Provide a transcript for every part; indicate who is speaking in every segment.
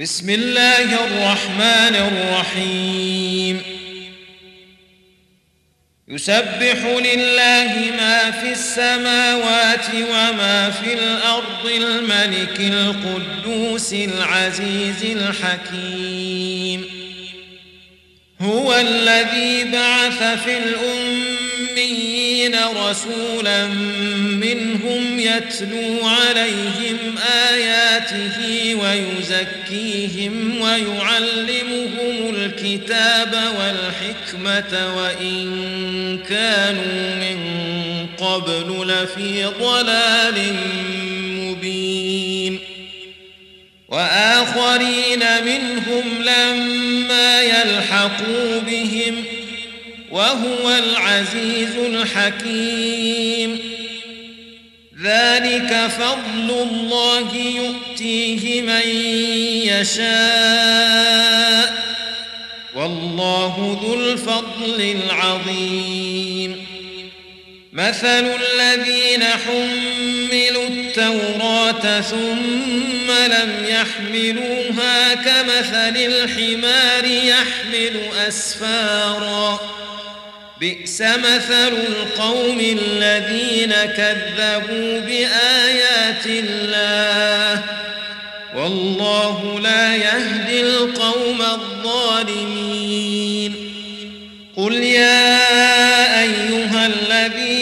Speaker 1: بسم الله الرحمن الرحيم يسبح لله ما في السماوات وما في الأرض الملك القدوس العزيز الحكيم هو الذي بعث في الأمة ستين رسولا منهم يتلو عليهم آياته ويزكيهم ويعلمهم الكتاب والحكمة وإن كانوا من قبل لفي ضلال مبين وآخرين منهم لما يلحقوا به وهو العزيز الحكيم ذلك فضل الله يؤتيه من يشاء والله ذو الفضل العظيم مثل الذين حملوا التوراة ثم لم يحملوها كمثل الحمار يحمل أسفارا بئس مثل القوم الذين كذبوا بآيات الله والله لا يهدي القوم الظالمين قل يا أيها الذين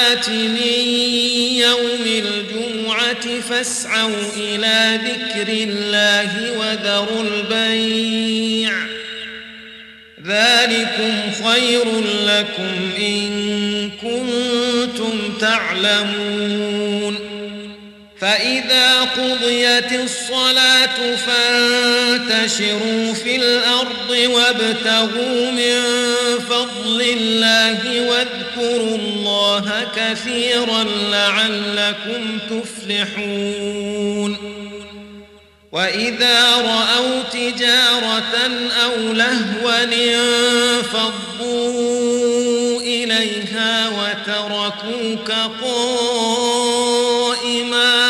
Speaker 1: الساعات من يوم الجمعة فاسعوا إلى ذكر الله وذروا البيع ذلكم خير لكم إن كنتم تعلمون فإذا قضيت الصلاة فانتم وانتشروا في الأرض وابتغوا من فضل الله واذكروا الله كثيرا لعلكم تفلحون وإذا رأوا تجارة أو لهوا انفضوا إليها وتركوك قائماً